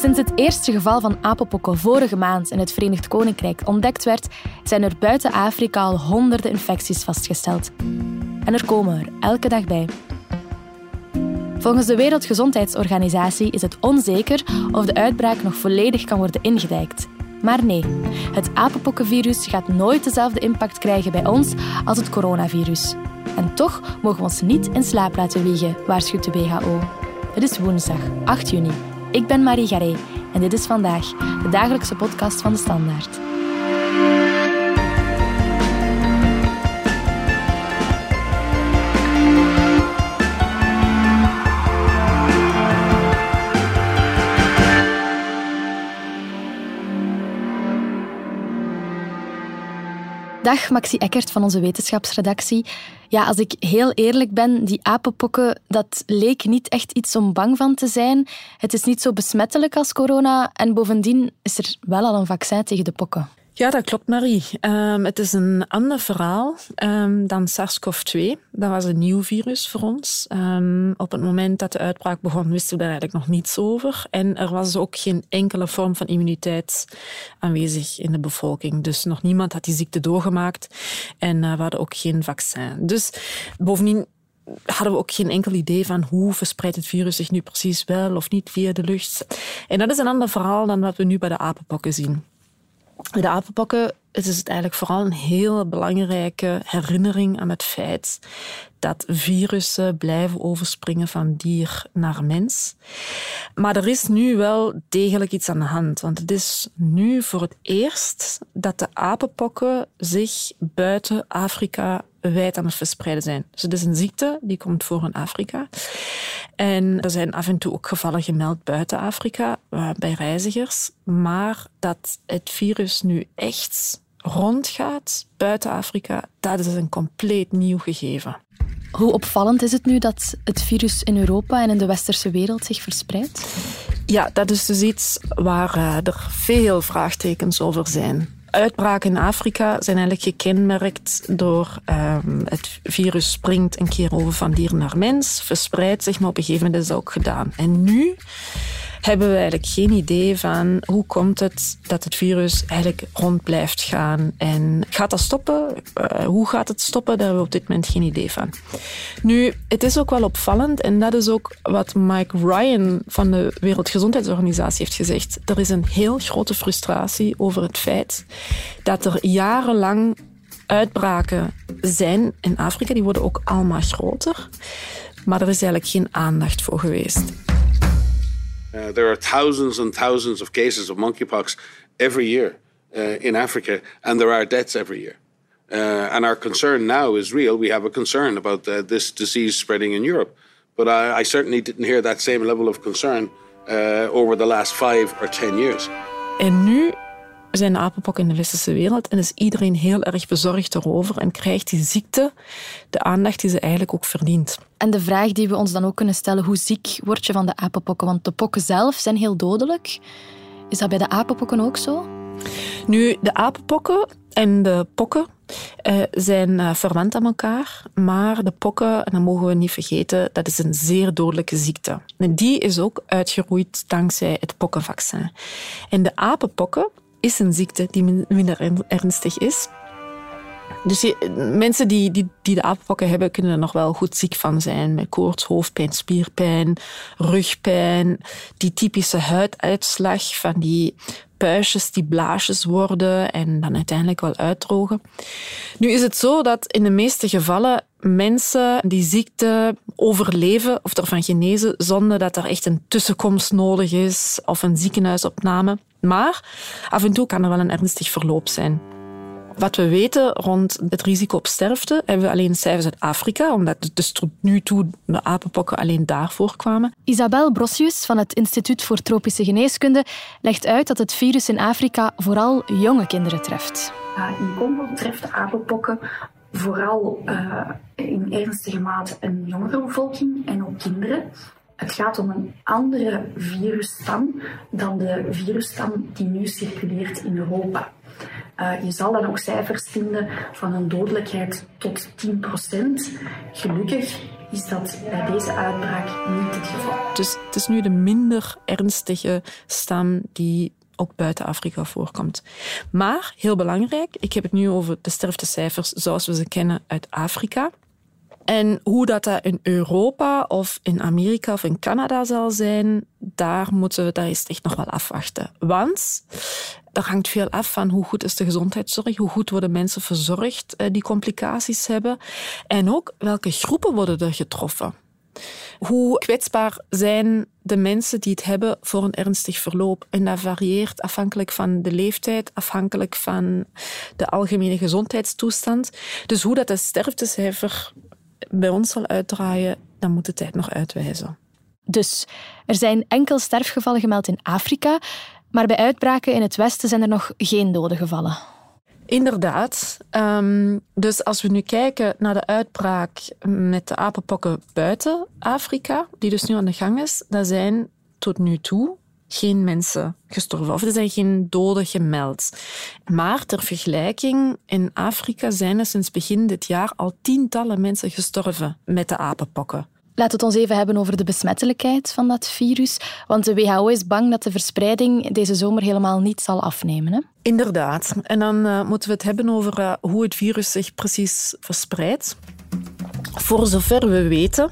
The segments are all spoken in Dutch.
Sinds het eerste geval van apenpokken vorige maand in het Verenigd Koninkrijk ontdekt werd, zijn er buiten Afrika al honderden infecties vastgesteld. En er komen er elke dag bij. Volgens de Wereldgezondheidsorganisatie is het onzeker of de uitbraak nog volledig kan worden ingedijkt. Maar nee, het apenpokkenvirus gaat nooit dezelfde impact krijgen bij ons als het coronavirus. En toch mogen we ons niet in slaap laten wiegen, waarschuwt de WHO. Het is woensdag, 8 juni. Ik ben Marie Garé en dit is vandaag de dagelijkse podcast van de Standaard. Dag, Maxi Eckert van onze wetenschapsredactie. Ja, als ik heel eerlijk ben, die apenpokken, dat leek niet echt iets om bang van te zijn. Het is niet zo besmettelijk als corona en bovendien is er wel al een vaccin tegen de pokken. Ja, dat klopt, Marie. Um, het is een ander verhaal um, dan SARS-CoV-2. Dat was een nieuw virus voor ons. Um, op het moment dat de uitbraak begon, wisten we daar eigenlijk nog niets over. En er was ook geen enkele vorm van immuniteit aanwezig in de bevolking. Dus nog niemand had die ziekte doorgemaakt. En uh, we hadden ook geen vaccin. Dus bovendien hadden we ook geen enkel idee van hoe verspreidt het virus zich nu precies wel of niet via de lucht. En dat is een ander verhaal dan wat we nu bij de apenpokken zien. De apenpokken het is het eigenlijk vooral een heel belangrijke herinnering aan het feit dat virussen blijven overspringen van dier naar mens. Maar er is nu wel degelijk iets aan de hand, want het is nu voor het eerst dat de apenpokken zich buiten Afrika wijd aan het verspreiden zijn. Dus het is een ziekte die komt voor in Afrika. En er zijn af en toe ook gevallen gemeld buiten Afrika eh, bij reizigers. Maar dat het virus nu echt rondgaat buiten Afrika, dat is een compleet nieuw gegeven. Hoe opvallend is het nu dat het virus in Europa en in de westerse wereld zich verspreidt? Ja, dat is dus iets waar uh, er veel vraagtekens over zijn. Uitbraken in Afrika zijn eigenlijk gekenmerkt door um, het virus springt een keer over van dier naar mens, verspreidt zich, maar op een gegeven moment is dat ook gedaan. En nu hebben we eigenlijk geen idee van hoe komt het dat het virus eigenlijk rond blijft gaan. En gaat dat stoppen? Uh, hoe gaat het stoppen? Daar hebben we op dit moment geen idee van. Nu, het is ook wel opvallend en dat is ook wat Mike Ryan van de Wereldgezondheidsorganisatie heeft gezegd. Er is een heel grote frustratie over het feit dat er jarenlang uitbraken zijn in Afrika. Die worden ook allemaal groter. Maar er is eigenlijk geen aandacht voor geweest. Uh, there are thousands and thousands of cases of monkeypox every year uh, in Africa, and there are deaths every year. Uh, and our concern now is real. We have a concern about uh, this disease spreading in Europe. But I, I, certainly didn't hear that same level of concern uh, over the last five or ten years. En nu zijn de apenpokken in de westerse wereld en is iedereen heel erg bezorgd erover en krijgt die ziekte de aandacht die ze eigenlijk ook verdient. En de vraag die we ons dan ook kunnen stellen, hoe ziek word je van de apenpokken? Want de pokken zelf zijn heel dodelijk. Is dat bij de apenpokken ook zo? Nu, de apenpokken en de pokken uh, zijn uh, verwant aan elkaar. Maar de pokken, en dat mogen we niet vergeten, dat is een zeer dodelijke ziekte. En die is ook uitgeroeid dankzij het pokkenvaccin. En de apenpokken is een ziekte die minder ernstig is. Dus mensen die, die, die de apenpokken hebben, kunnen er nog wel goed ziek van zijn. Met koorts, hoofdpijn, spierpijn, rugpijn. Die typische huiduitslag van die puistjes die blaasjes worden en dan uiteindelijk wel uitdrogen. Nu is het zo dat in de meeste gevallen mensen die ziekte overleven of ervan genezen zonder dat er echt een tussenkomst nodig is of een ziekenhuisopname. Maar af en toe kan er wel een ernstig verloop zijn. Wat we weten rond het risico op sterfte hebben we alleen cijfers uit Afrika, omdat dus tot nu toe de apenpokken alleen daar voorkwamen. Isabel Brossius van het Instituut voor Tropische Geneeskunde legt uit dat het virus in Afrika vooral jonge kinderen treft. In Congo treft de apenpokken vooral uh, in ernstige mate een jongere bevolking en ook kinderen. Het gaat om een andere virusstam dan de virusstam die nu circuleert in Europa. Uh, je zal dan ook cijfers vinden van een dodelijkheid tot 10%. Gelukkig is dat bij deze uitbraak niet het geval. Dus het is nu de minder ernstige stam die ook buiten Afrika voorkomt. Maar, heel belangrijk, ik heb het nu over de sterftecijfers zoals we ze kennen uit Afrika. En hoe dat, dat in Europa of in Amerika of in Canada zal zijn, daar moeten we daar is echt nog wel afwachten. Want dat hangt veel af van hoe goed is de gezondheidszorg, hoe goed worden mensen verzorgd eh, die complicaties hebben en ook welke groepen worden er getroffen. Hoe kwetsbaar zijn de mensen die het hebben voor een ernstig verloop? En dat varieert afhankelijk van de leeftijd, afhankelijk van de algemene gezondheidstoestand. Dus hoe dat sterftecijfer bij ons zal uitdraaien, dat moet de tijd nog uitwijzen. Dus er zijn enkel sterfgevallen gemeld in Afrika, maar bij uitbraken in het Westen zijn er nog geen doden gevallen. Inderdaad. Ehm, dus als we nu kijken naar de uitbraak met de apenpokken buiten Afrika, die dus nu aan de gang is, dan zijn tot nu toe geen mensen gestorven of er zijn geen doden gemeld. Maar ter vergelijking, in Afrika zijn er sinds begin dit jaar al tientallen mensen gestorven met de apenpokken. Laten we het ons even hebben over de besmettelijkheid van dat virus. Want de WHO is bang dat de verspreiding deze zomer helemaal niet zal afnemen. Hè? Inderdaad. En dan uh, moeten we het hebben over uh, hoe het virus zich precies verspreidt. Voor zover we weten,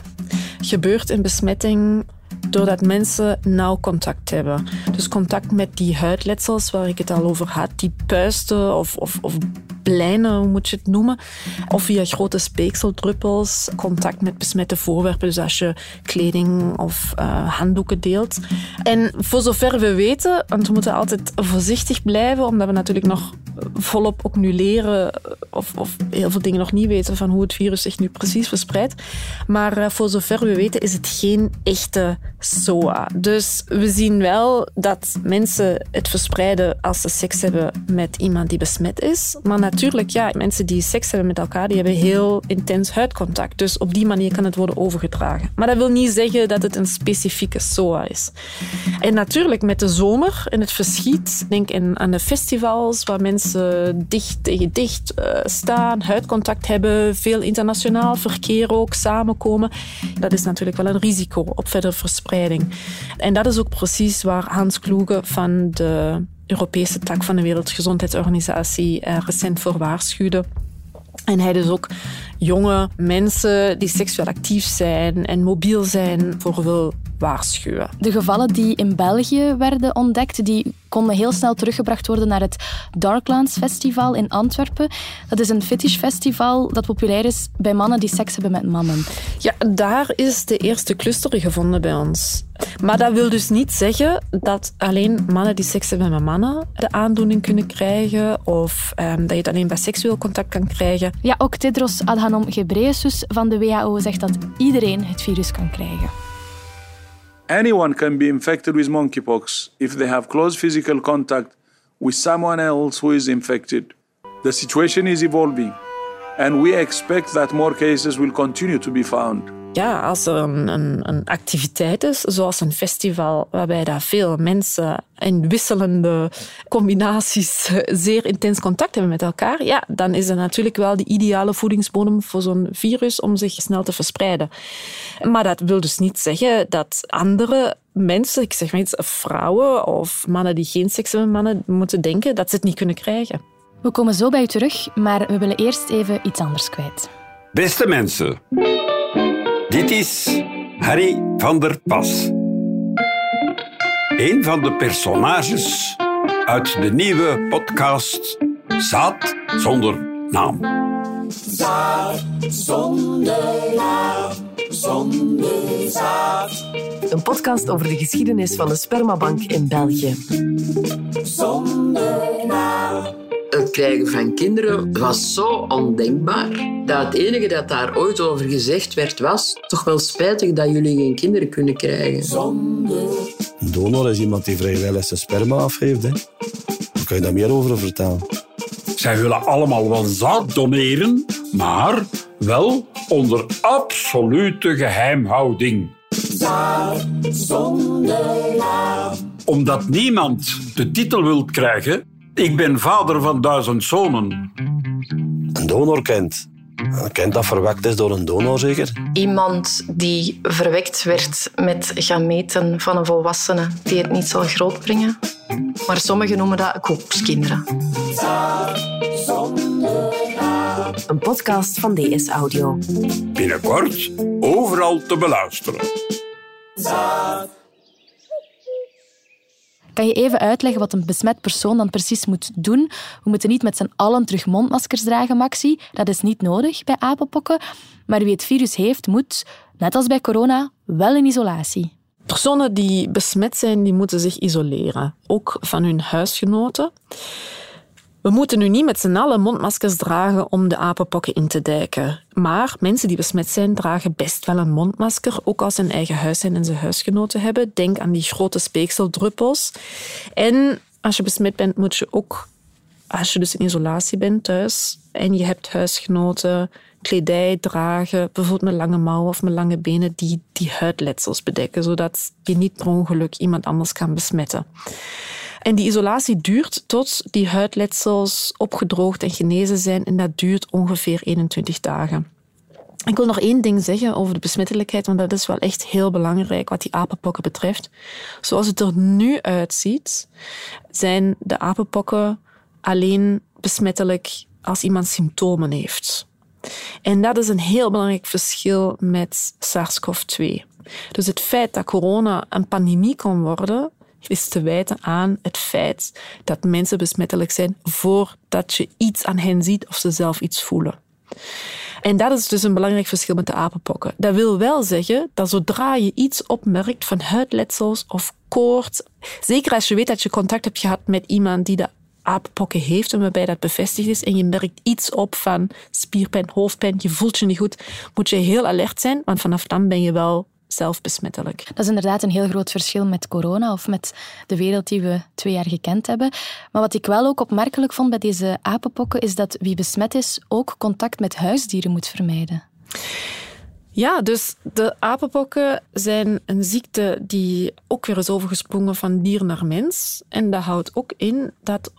gebeurt een besmetting doordat mensen nauw contact hebben. Dus contact met die huidletsels waar ik het al over had, die puisten of, of, of pleinen, hoe moet je het noemen. Of via grote speekseldruppels, contact met besmette voorwerpen. Dus als je kleding of uh, handdoeken deelt. En voor zover we weten, want we moeten altijd voorzichtig blijven, omdat we natuurlijk nog volop ook nu leren of, of heel veel dingen nog niet weten van hoe het virus zich nu precies verspreidt. Maar uh, voor zover we weten is het geen echte SOA. Dus we zien wel dat mensen het verspreiden als ze seks hebben met iemand die besmet is. Maar natuurlijk, ja, mensen die seks hebben met elkaar, die hebben heel intens huidcontact. Dus op die manier kan het worden overgedragen. Maar dat wil niet zeggen dat het een specifieke SOA is. En natuurlijk met de zomer en het verschiet, denk aan de festivals waar mensen dicht tegen dicht uh, staan, huidcontact hebben, veel internationaal verkeer ook samenkomen. Dat is natuurlijk wel een risico op verdere verspreiding. En dat is ook precies waar Hans Kloege van de Europese tak van de Wereldgezondheidsorganisatie uh, recent voor waarschuwde. En hij dus ook jonge mensen die seksueel actief zijn en mobiel zijn voor wil waarschuwen. De gevallen die in België werden ontdekt, die konden heel snel teruggebracht worden naar het Darklands Festival in Antwerpen. Dat is een fetishfestival dat populair is bij mannen die seks hebben met mannen. Ja, daar is de eerste cluster gevonden bij ons. Maar dat wil dus niet zeggen dat alleen mannen die seks hebben met mannen de aandoening kunnen krijgen of um, dat je het alleen bij seksueel contact kan krijgen. Ja, ook Tedros Adhanom Ghebreyesus van de WHO zegt dat iedereen het virus kan krijgen. Anyone can be infected with monkeypox if they have close physical contact with someone else who is infected. The situation is evolving, and we expect that more cases will continue to be found ja, als er een, een, een, activiteit is, zoals een festival, waarbij daar veel mensen in wisselende combinaties zeer intens contact hebben met elkaar, ja, dan is dat natuurlijk wel de ideale voedingsbodem voor zo'n virus om zich snel te verspreiden. Maar dat wil dus niet zeggen dat andere mensen, ik zeg maar iets, vrouwen of mannen die geen seks hebben met mannen, moeten denken dat ze het niet kunnen krijgen. We komen zo bij u terug, maar we willen eerst even iets anders kwijt. Beste mensen. Dit is Harry van der Pas. Een van de personages uit de nieuwe podcast Zaad zonder naam. Zaad zonder naam, zonder zaad. Een podcast over de geschiedenis van de spermabank in België. Zonder naam het krijgen van kinderen was zo ondenkbaar dat het enige dat daar ooit over gezegd werd was toch wel spijtig dat jullie geen kinderen kunnen krijgen. Een donor is iemand die vrijwillig zijn sperma afgeeft. Hè. Kan je daar meer over vertellen. Zij willen allemaal wel zaad doneren, maar wel onder absolute geheimhouding. Zaad zonder naam. Omdat niemand de titel wil krijgen ik ben vader van duizend zonen. Een donor kent. Een kind dat verwekt is door een donor, zeker? Iemand die verwekt werd met gameten van een volwassene die het niet zal grootbrengen. Maar sommigen noemen dat koekskinderen. Een podcast van DS Audio. Binnenkort overal te beluisteren. Kan je even uitleggen wat een besmet persoon dan precies moet doen? We moeten niet met z'n allen terug mondmaskers dragen, Maxi. Dat is niet nodig bij apenpokken. Maar wie het virus heeft, moet, net als bij corona, wel in isolatie. Personen die besmet zijn, die moeten zich isoleren. Ook van hun huisgenoten. We moeten nu niet met z'n allen mondmaskers dragen om de apenpokken in te dijken. Maar mensen die besmet zijn, dragen best wel een mondmasker, ook als ze een eigen huis zijn en ze huisgenoten hebben. Denk aan die grote speekseldruppels. En als je besmet bent, moet je ook, als je dus in isolatie bent thuis en je hebt huisgenoten, kledij dragen, bijvoorbeeld met lange mouwen of met lange benen, die die huidletsels bedekken, zodat je niet per ongeluk iemand anders kan besmetten. En die isolatie duurt tot die huidletsels opgedroogd en genezen zijn. En dat duurt ongeveer 21 dagen. Ik wil nog één ding zeggen over de besmettelijkheid, want dat is wel echt heel belangrijk wat die apenpokken betreft. Zoals het er nu uitziet, zijn de apenpokken alleen besmettelijk als iemand symptomen heeft. En dat is een heel belangrijk verschil met SARS-CoV-2. Dus het feit dat corona een pandemie kon worden, is te wijten aan het feit dat mensen besmettelijk zijn voordat je iets aan hen ziet of ze zelf iets voelen. En dat is dus een belangrijk verschil met de apenpokken. Dat wil wel zeggen dat zodra je iets opmerkt van huidletsels of koorts, zeker als je weet dat je contact hebt gehad met iemand die de apenpokken heeft en waarbij dat bevestigd is en je merkt iets op van spierpijn, hoofdpijn, je voelt je niet goed, moet je heel alert zijn, want vanaf dan ben je wel zelf besmettelijk. Dat is inderdaad een heel groot verschil met corona of met de wereld die we twee jaar gekend hebben. Maar wat ik wel ook opmerkelijk vond bij deze apenpokken is dat wie besmet is ook contact met huisdieren moet vermijden. Ja, dus de apenpokken zijn een ziekte die ook weer is overgesprongen van dier naar mens. En dat houdt ook in dat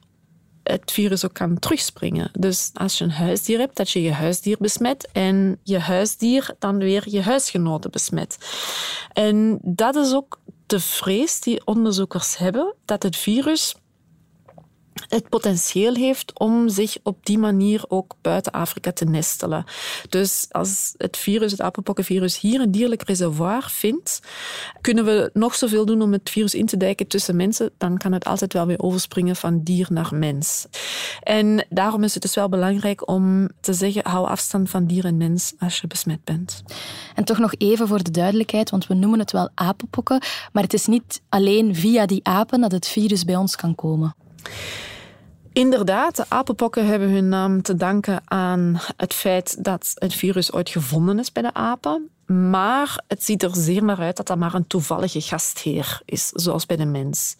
het virus ook kan terugspringen. Dus als je een huisdier hebt, dat je je huisdier besmet en je huisdier dan weer je huisgenoten besmet. En dat is ook de vrees die onderzoekers hebben, dat het virus het potentieel heeft om zich op die manier ook buiten Afrika te nestelen. Dus als het virus, het apenpokkenvirus, hier een dierlijk reservoir vindt, kunnen we nog zoveel doen om het virus in te dijken tussen mensen, dan kan het altijd wel weer overspringen van dier naar mens. En daarom is het dus wel belangrijk om te zeggen, hou afstand van dier en mens als je besmet bent. En toch nog even voor de duidelijkheid, want we noemen het wel apenpokken, maar het is niet alleen via die apen dat het virus bij ons kan komen. Inderdaad, de apenpokken hebben hun naam te danken aan het feit dat het virus ooit gevonden is bij de apen. Maar het ziet er zeer naar uit dat dat maar een toevallige gastheer is, zoals bij de mens.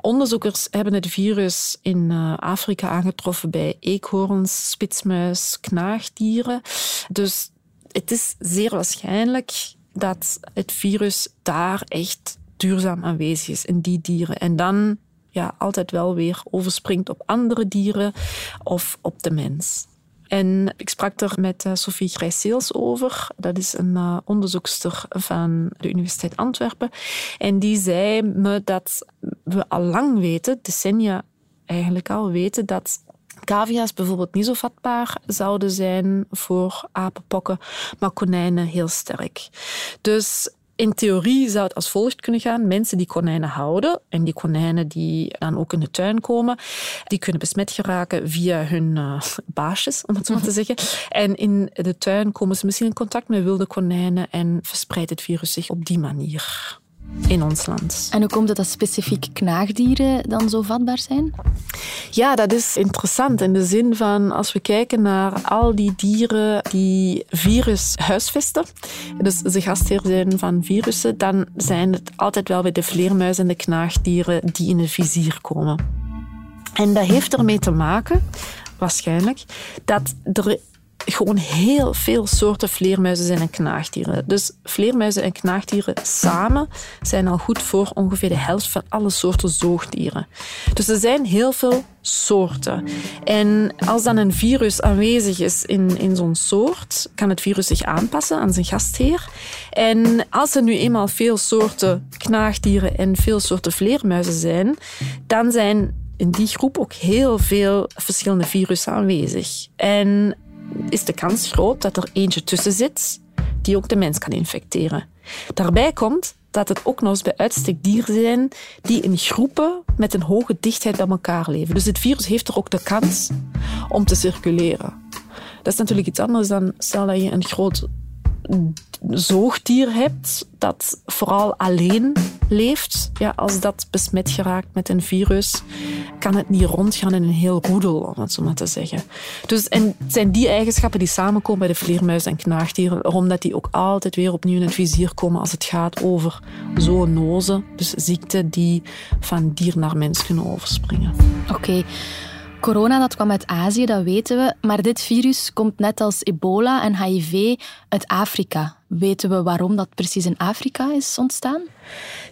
Onderzoekers hebben het virus in eh, Afrika aangetroffen bij eekhoorns, spitsmuis, knaagdieren. Dus het is zeer waarschijnlijk dat het virus daar echt duurzaam aanwezig is, in die dieren. En dan ja, altijd wel weer overspringt op andere dieren of op de mens. En ik sprak er met uh, Sophie Grijseels over. Dat is een uh, onderzoekster van de Universiteit Antwerpen. En die zei me dat we al lang weten, decennia eigenlijk al weten, dat Cavia's bijvoorbeeld niet zo vatbaar zouden zijn voor apenpokken, maar konijnen heel sterk. Dus in theorie zou het als volgt kunnen gaan. Mensen die konijnen houden en die konijnen die dan ook in de tuin komen, die kunnen besmet geraken via hun uh, baasjes, om het zo maar te zeggen. En in de tuin komen ze misschien in contact met wilde konijnen en verspreidt het virus zich op die manier in ons land. En hoe komt het dat specifiek knaagdieren dan zo vatbaar zijn? Ja, dat is interessant in de zin van als we kijken naar al die dieren die virus huisvesten, dus ze gastheer zijn van virussen, dan zijn het altijd wel weer de vleermuizen en de knaagdieren die in het vizier komen. En dat heeft ermee te maken, waarschijnlijk, dat er gewoon heel veel soorten vleermuizen zijn en knaagdieren. Dus vleermuizen en knaagdieren samen zijn al goed voor ongeveer de helft van alle soorten zoogdieren. Dus er zijn heel veel soorten. En als dan een virus aanwezig is in, in zo'n soort, kan het virus zich aanpassen aan zijn gastheer. En als er nu eenmaal veel soorten knaagdieren en veel soorten vleermuizen zijn, dan zijn in die groep ook heel veel verschillende virussen aanwezig. En is de kans groot dat er eentje tussen zit die ook de mens kan infecteren. Daarbij komt dat het ook nog eens bij uitstek dieren zijn die in groepen met een hoge dichtheid bij elkaar leven. Dus het virus heeft er ook de kans om te circuleren. Dat is natuurlijk iets anders dan stel dat je een groot zoogdier hebt dat vooral alleen leeft, ja, als dat besmet geraakt met een virus, kan het niet rondgaan in een heel roedel, om het zo maar te zeggen. Dus, en zijn die eigenschappen die samenkomen bij de vleermuizen en knaagdieren, omdat die ook altijd weer opnieuw in het vizier komen als het gaat over zoonozen, dus ziekten die van dier naar mens kunnen overspringen. Oké. Corona dat kwam uit Azië, dat weten we. Maar dit virus komt net als ebola en HIV uit Afrika. Weten we waarom dat precies in Afrika is ontstaan?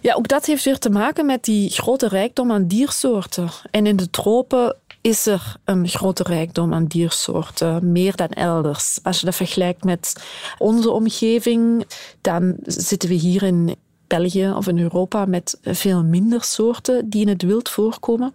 Ja, ook dat heeft weer te maken met die grote rijkdom aan diersoorten. En in de tropen is er een grote rijkdom aan diersoorten, meer dan elders. Als je dat vergelijkt met onze omgeving, dan zitten we hier in België of in Europa met veel minder soorten die in het wild voorkomen.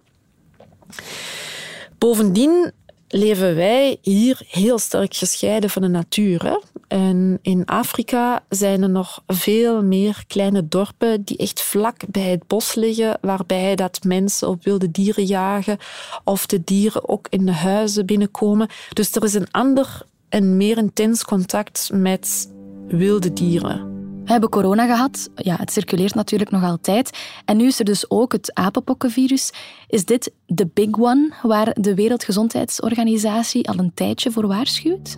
Bovendien leven wij hier heel sterk gescheiden van de natuur. En in Afrika zijn er nog veel meer kleine dorpen die echt vlak bij het bos liggen, waarbij dat mensen op wilde dieren jagen of de dieren ook in de huizen binnenkomen. Dus er is een ander en meer intens contact met wilde dieren. We hebben corona gehad. Ja, het circuleert natuurlijk nog altijd. En nu is er dus ook het apenpokkenvirus. Is dit de big one waar de Wereldgezondheidsorganisatie al een tijdje voor waarschuwt?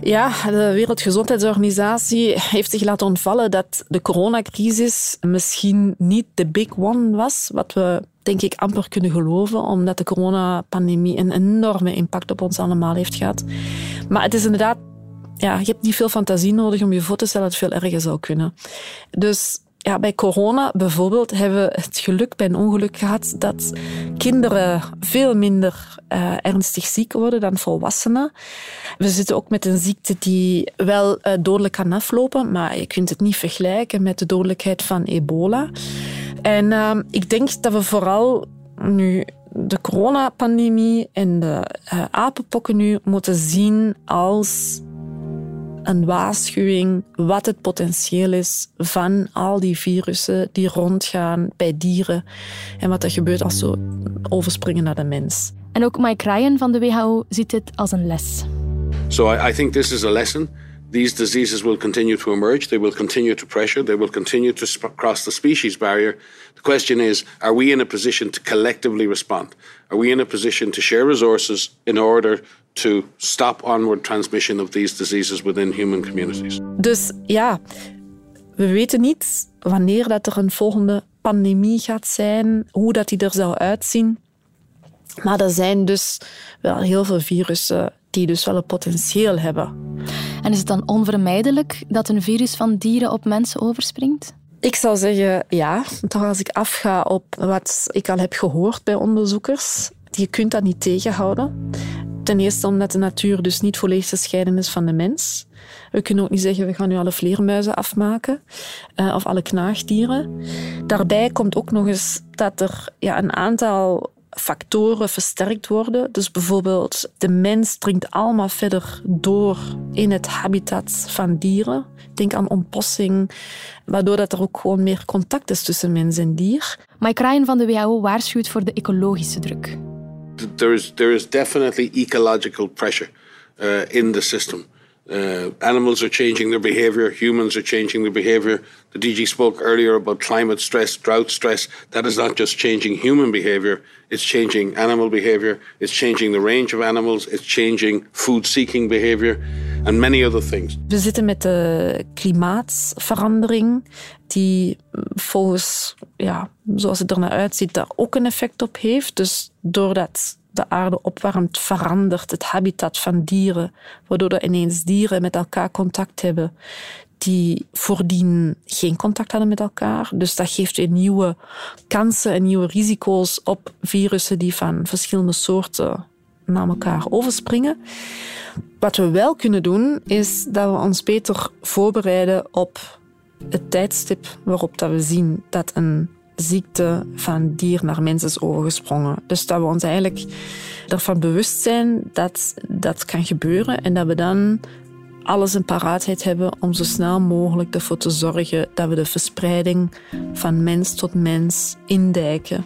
Ja, de Wereldgezondheidsorganisatie heeft zich laten ontvallen dat de coronacrisis misschien niet de big one was, wat we denk ik amper kunnen geloven, omdat de coronapandemie een enorme impact op ons allemaal heeft gehad. Maar het is inderdaad ja, je hebt niet veel fantasie nodig om je voor te stellen dat het veel erger zou kunnen. Dus ja, bij corona bijvoorbeeld hebben we het geluk bij een ongeluk gehad dat kinderen veel minder uh, ernstig ziek worden dan volwassenen. We zitten ook met een ziekte die wel uh, dodelijk kan aflopen, maar je kunt het niet vergelijken met de dodelijkheid van ebola. En uh, ik denk dat we vooral nu de coronapandemie en de apenpokken nu moeten zien als een waarschuwing wat het potentieel is van al die virussen die rondgaan bij dieren en wat er gebeurt als ze overspringen naar de mens. En ook Mike Ryan van de WHO ziet dit als een les. So I, I think this is a lesson. These diseases will continue to emerge. They will continue to pressure. They will continue to cross the species barrier. The question is, are we in a position to collectively respond? Are we in a position to share resources in order to stop onward transmission of these diseases within human communities. Dus ja, we weten niet wanneer dat er een volgende pandemie gaat zijn, hoe dat die er zou uitzien. Maar er zijn dus wel heel veel virussen die dus wel een potentieel hebben. En is het dan onvermijdelijk dat een virus van dieren op mensen overspringt? Ik zou zeggen ja. Toch als ik afga op wat ik al heb gehoord bij onderzoekers, je kunt dat niet tegenhouden. Ten eerste omdat de natuur dus niet volledig te scheiden is van de mens. We kunnen ook niet zeggen, we gaan nu alle vleermuizen afmaken uh, of alle knaagdieren. Daarbij komt ook nog eens dat er ja, een aantal factoren versterkt worden. Dus bijvoorbeeld de mens dringt allemaal verder door in het habitat van dieren. Denk aan ontbossing, waardoor dat er ook gewoon meer contact is tussen mens en dier. Mike Ryan van de WHO waarschuwt voor de ecologische druk. there is there is definitely ecological pressure uh, in the system. Uh, animals are changing their behavior, humans are changing their behavior. The DG spoke earlier about climate stress, drought stress. That is not just changing human behavior, it's changing animal behavior, it's changing the range of animals, it's changing food seeking behavior, and many other things. We zitten met de klimaatverandering, die volgens, ja, zoals het er naar uitziet, daar ook een effect op heeft. Dus doordat de aarde opwarmt, verandert het habitat van dieren, waardoor er ineens dieren met elkaar contact hebben die voordien geen contact hadden met elkaar. Dus dat geeft weer nieuwe kansen en nieuwe risico's op virussen die van verschillende soorten naar elkaar overspringen. Wat we wel kunnen doen, is dat we ons beter voorbereiden op het tijdstip waarop dat we zien dat een ziekte van dier naar mens is overgesprongen. Dus dat we ons eigenlijk ervan bewust zijn dat dat kan gebeuren en dat we dan alles in paraatheid hebben om zo snel mogelijk ervoor te zorgen dat we de verspreiding van mens tot mens indijken.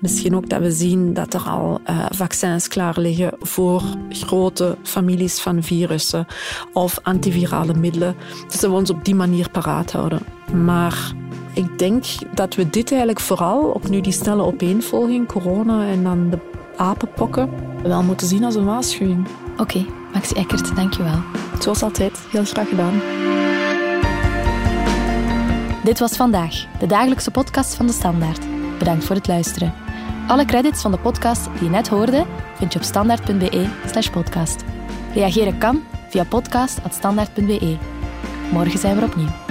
Misschien ook dat we zien dat er al uh, vaccins klaar liggen voor grote families van virussen of antivirale middelen. Dus dat we ons op die manier paraat houden. Maar ik denk dat we dit eigenlijk vooral, ook nu die snelle opeenvolging, corona en dan de apenpokken, wel moeten zien als een waarschuwing. Oké, Maxi Eckert, dankjewel. Zoals altijd, heel graag gedaan. Dit was vandaag, de dagelijkse podcast van de Standaard. Bedankt voor het luisteren. Alle credits van de podcast die je net hoorde vind je op standaard.be podcast. Reageren kan via podcast.standaard.be. Morgen zijn we opnieuw.